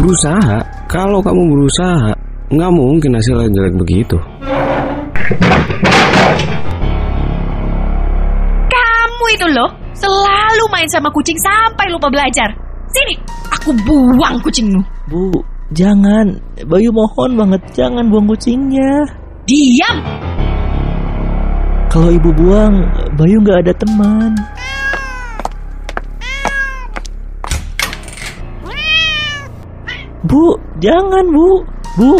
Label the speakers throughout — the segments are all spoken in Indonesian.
Speaker 1: Berusaha. Kalau kamu berusaha, nggak mungkin hasilnya jelek begitu.
Speaker 2: Kamu itu loh, selalu main sama kucing sampai lupa belajar. Sini, aku buang kucingmu.
Speaker 3: Bu, jangan. Bayu mohon banget jangan buang kucingnya.
Speaker 2: Diam!
Speaker 3: Kalau ibu buang, Bayu nggak ada teman. Bu, jangan bu, bu.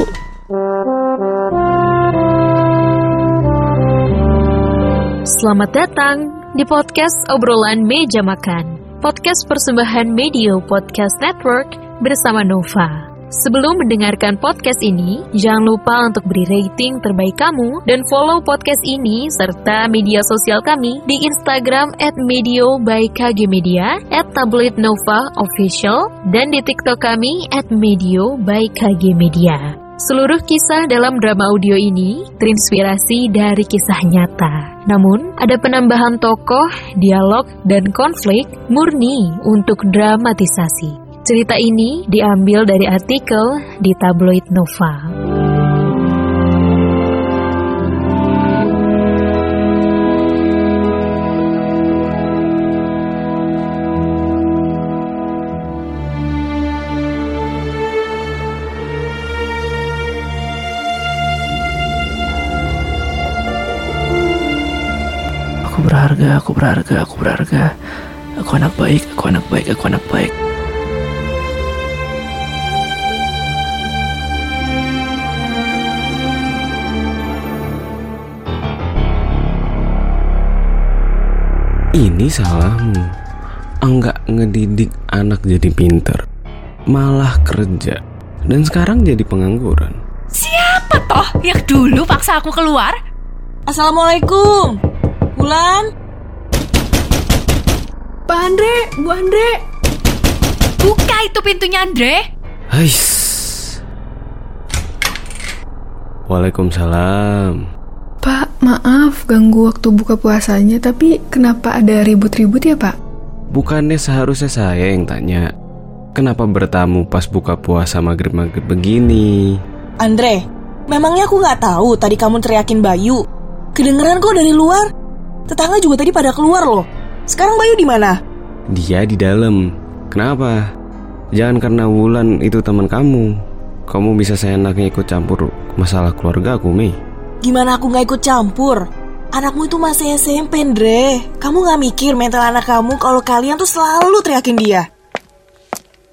Speaker 4: Selamat datang di podcast obrolan meja makan. Podcast persembahan Medio Podcast Network bersama Nova. Sebelum mendengarkan podcast ini, jangan lupa untuk beri rating terbaik kamu dan follow podcast ini serta media sosial kami di Instagram at Medio by KG Media, at Tablet Nova Official, dan di TikTok kami at Medio by KG Media. Seluruh kisah dalam drama audio ini terinspirasi dari kisah nyata. Namun, ada penambahan tokoh, dialog, dan konflik murni untuk dramatisasi. Cerita ini diambil dari artikel di tabloid Nova.
Speaker 3: Aku berharga, aku berharga, aku berharga. Aku anak baik, aku anak baik, aku anak baik.
Speaker 1: Ini salahmu. Enggak ngedidik anak jadi pinter. Malah kerja. Dan sekarang jadi pengangguran.
Speaker 2: Siapa toh yang dulu paksa aku keluar?
Speaker 5: Assalamualaikum. Bulan?
Speaker 6: Pak Andre, Bu Andre.
Speaker 2: Buka itu pintunya, Andre.
Speaker 1: Hais. Waalaikumsalam.
Speaker 6: Maaf ganggu waktu buka puasanya, tapi kenapa ada ribut-ribut ya, Pak?
Speaker 1: Bukannya seharusnya saya yang tanya. Kenapa bertamu pas buka puasa maghrib-maghrib begini?
Speaker 5: Andre, memangnya aku nggak tahu tadi kamu teriakin Bayu. Kedengeran kok dari luar. Tetangga juga tadi pada keluar loh. Sekarang Bayu di mana?
Speaker 1: Dia di dalam. Kenapa? Jangan karena Wulan itu teman kamu. Kamu bisa seenaknya ikut campur masalah keluarga aku, Mei.
Speaker 5: Gimana aku nggak ikut campur? Anakmu itu masih SMP, Andre. Kamu nggak mikir mental anak kamu kalau kalian tuh selalu teriakin dia.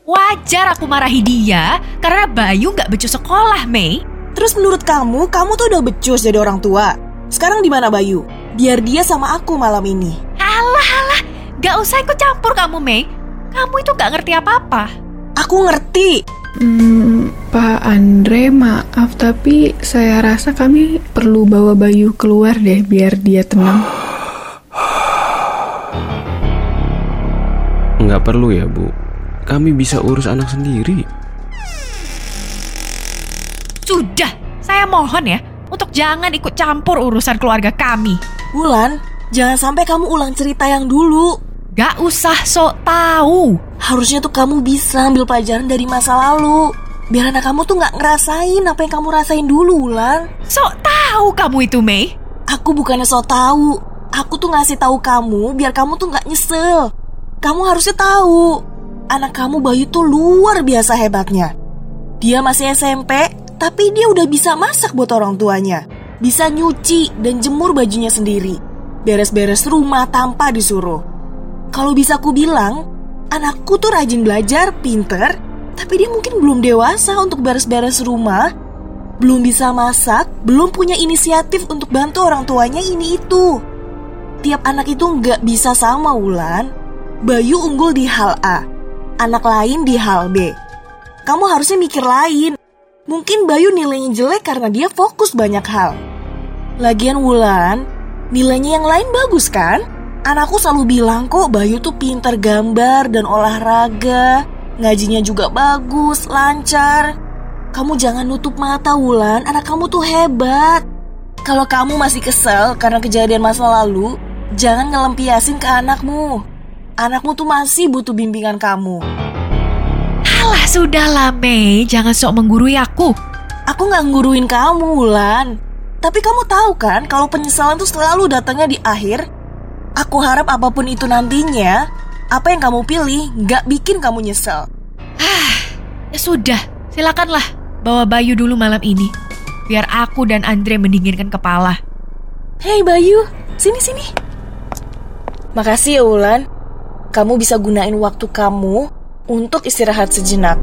Speaker 2: Wajar aku marahi dia karena Bayu nggak becus sekolah, Mei.
Speaker 5: Terus menurut kamu, kamu tuh udah becus jadi orang tua. Sekarang di mana Bayu? Biar dia sama aku malam ini.
Speaker 2: Alah, alah, nggak usah ikut campur kamu, Mei. Kamu itu nggak ngerti apa-apa.
Speaker 5: Aku ngerti.
Speaker 6: Hmm, Pak Andre, maaf tapi saya rasa kami perlu bawa Bayu keluar deh biar dia tenang.
Speaker 1: Nggak perlu ya, Bu. Kami bisa urus anak sendiri.
Speaker 2: Sudah, saya mohon ya untuk jangan ikut campur urusan keluarga kami.
Speaker 5: Wulan, jangan sampai kamu ulang cerita yang dulu.
Speaker 2: Gak usah sok tahu.
Speaker 5: Harusnya tuh kamu bisa ambil pelajaran dari masa lalu. Biar anak kamu tuh nggak ngerasain apa yang kamu rasain dulu, Wulan.
Speaker 2: Sok tahu kamu itu, Mei.
Speaker 5: Aku bukannya so tahu. Aku tuh ngasih tahu kamu biar kamu tuh nggak nyesel. Kamu harusnya tahu. Anak kamu Bayu tuh luar biasa hebatnya. Dia masih SMP, tapi dia udah bisa masak buat orang tuanya. Bisa nyuci dan jemur bajunya sendiri. Beres-beres rumah tanpa disuruh. Kalau bisa aku bilang, anakku tuh rajin belajar, pinter, tapi dia mungkin belum dewasa untuk beres-beres rumah, belum bisa masak, belum punya inisiatif untuk bantu orang tuanya ini itu. Tiap anak itu nggak bisa sama Wulan. Bayu unggul di hal A, anak lain di hal B. Kamu harusnya mikir lain. Mungkin Bayu nilainya jelek karena dia fokus banyak hal. Lagian Wulan, nilainya yang lain bagus kan? Anakku selalu bilang kok Bayu tuh pintar gambar dan olahraga. Ngajinya juga bagus, lancar. Kamu jangan nutup mata Wulan, anak kamu tuh hebat. Kalau kamu masih kesel karena kejadian masa lalu, jangan ngelempiasin ke anakmu. Anakmu tuh masih butuh bimbingan kamu.
Speaker 2: Sudahlah, sudahlah Mei, jangan sok menggurui aku.
Speaker 5: Aku nggak nguruin kamu, Wulan. Tapi kamu tahu kan kalau penyesalan tuh selalu datangnya di akhir? Aku harap apa pun itu nantinya, apa yang kamu pilih nggak bikin kamu nyesel.
Speaker 2: Ya sudah, silakanlah bawa Bayu dulu malam ini. Biar aku dan Andre mendinginkan kepala.
Speaker 5: Hei Bayu, sini sini. Makasih ya Wulan. Kamu bisa gunain waktu kamu untuk istirahat sejenak.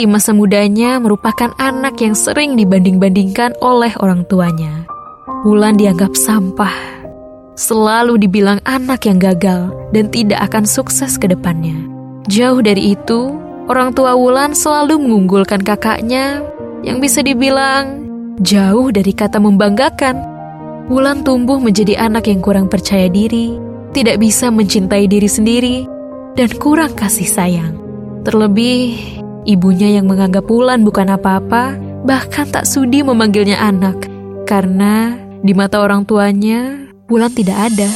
Speaker 4: Di masa mudanya merupakan anak yang sering dibanding-bandingkan oleh orang tuanya. Wulan dianggap sampah, selalu dibilang anak yang gagal dan tidak akan sukses ke depannya. Jauh dari itu, orang tua Wulan selalu mengunggulkan kakaknya yang bisa dibilang jauh dari kata membanggakan. Wulan tumbuh menjadi anak yang kurang percaya diri, tidak bisa mencintai diri sendiri, dan kurang kasih sayang. Terlebih, ibunya yang menganggap Wulan bukan apa-apa, bahkan tak sudi memanggilnya anak, karena di mata orang tuanya, Wulan tidak ada.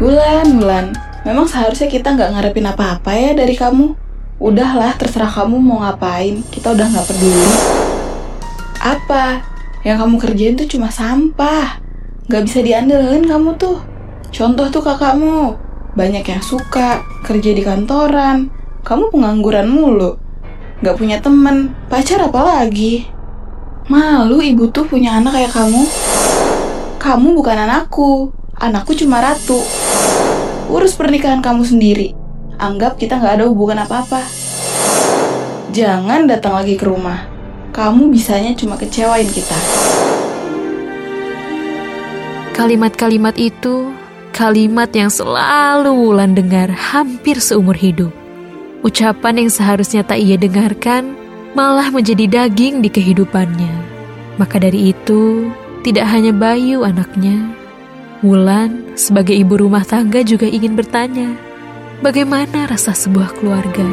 Speaker 6: Wulan, Wulan, memang seharusnya kita nggak ngarepin apa-apa ya dari kamu. Udahlah, terserah kamu mau ngapain, kita udah nggak peduli. Apa? Yang kamu kerjain tuh cuma sampah. Nggak bisa diandelin kamu tuh. Contoh tuh kakakmu, banyak yang suka kerja di kantoran. Kamu pengangguran mulu. Nggak punya temen, pacar apa lagi? Malu ibu tuh punya anak kayak kamu. Kamu bukan anakku, anakku cuma ratu. Urus pernikahan kamu sendiri. Anggap kita nggak ada hubungan apa-apa. Jangan datang lagi ke rumah. Kamu bisanya cuma kecewain kita.
Speaker 4: Kalimat-kalimat itu kalimat yang selalu Wulan dengar hampir seumur hidup. Ucapan yang seharusnya tak ia dengarkan malah menjadi daging di kehidupannya. Maka dari itu, tidak hanya Bayu anaknya, Wulan sebagai ibu rumah tangga juga ingin bertanya, bagaimana rasa sebuah keluarga?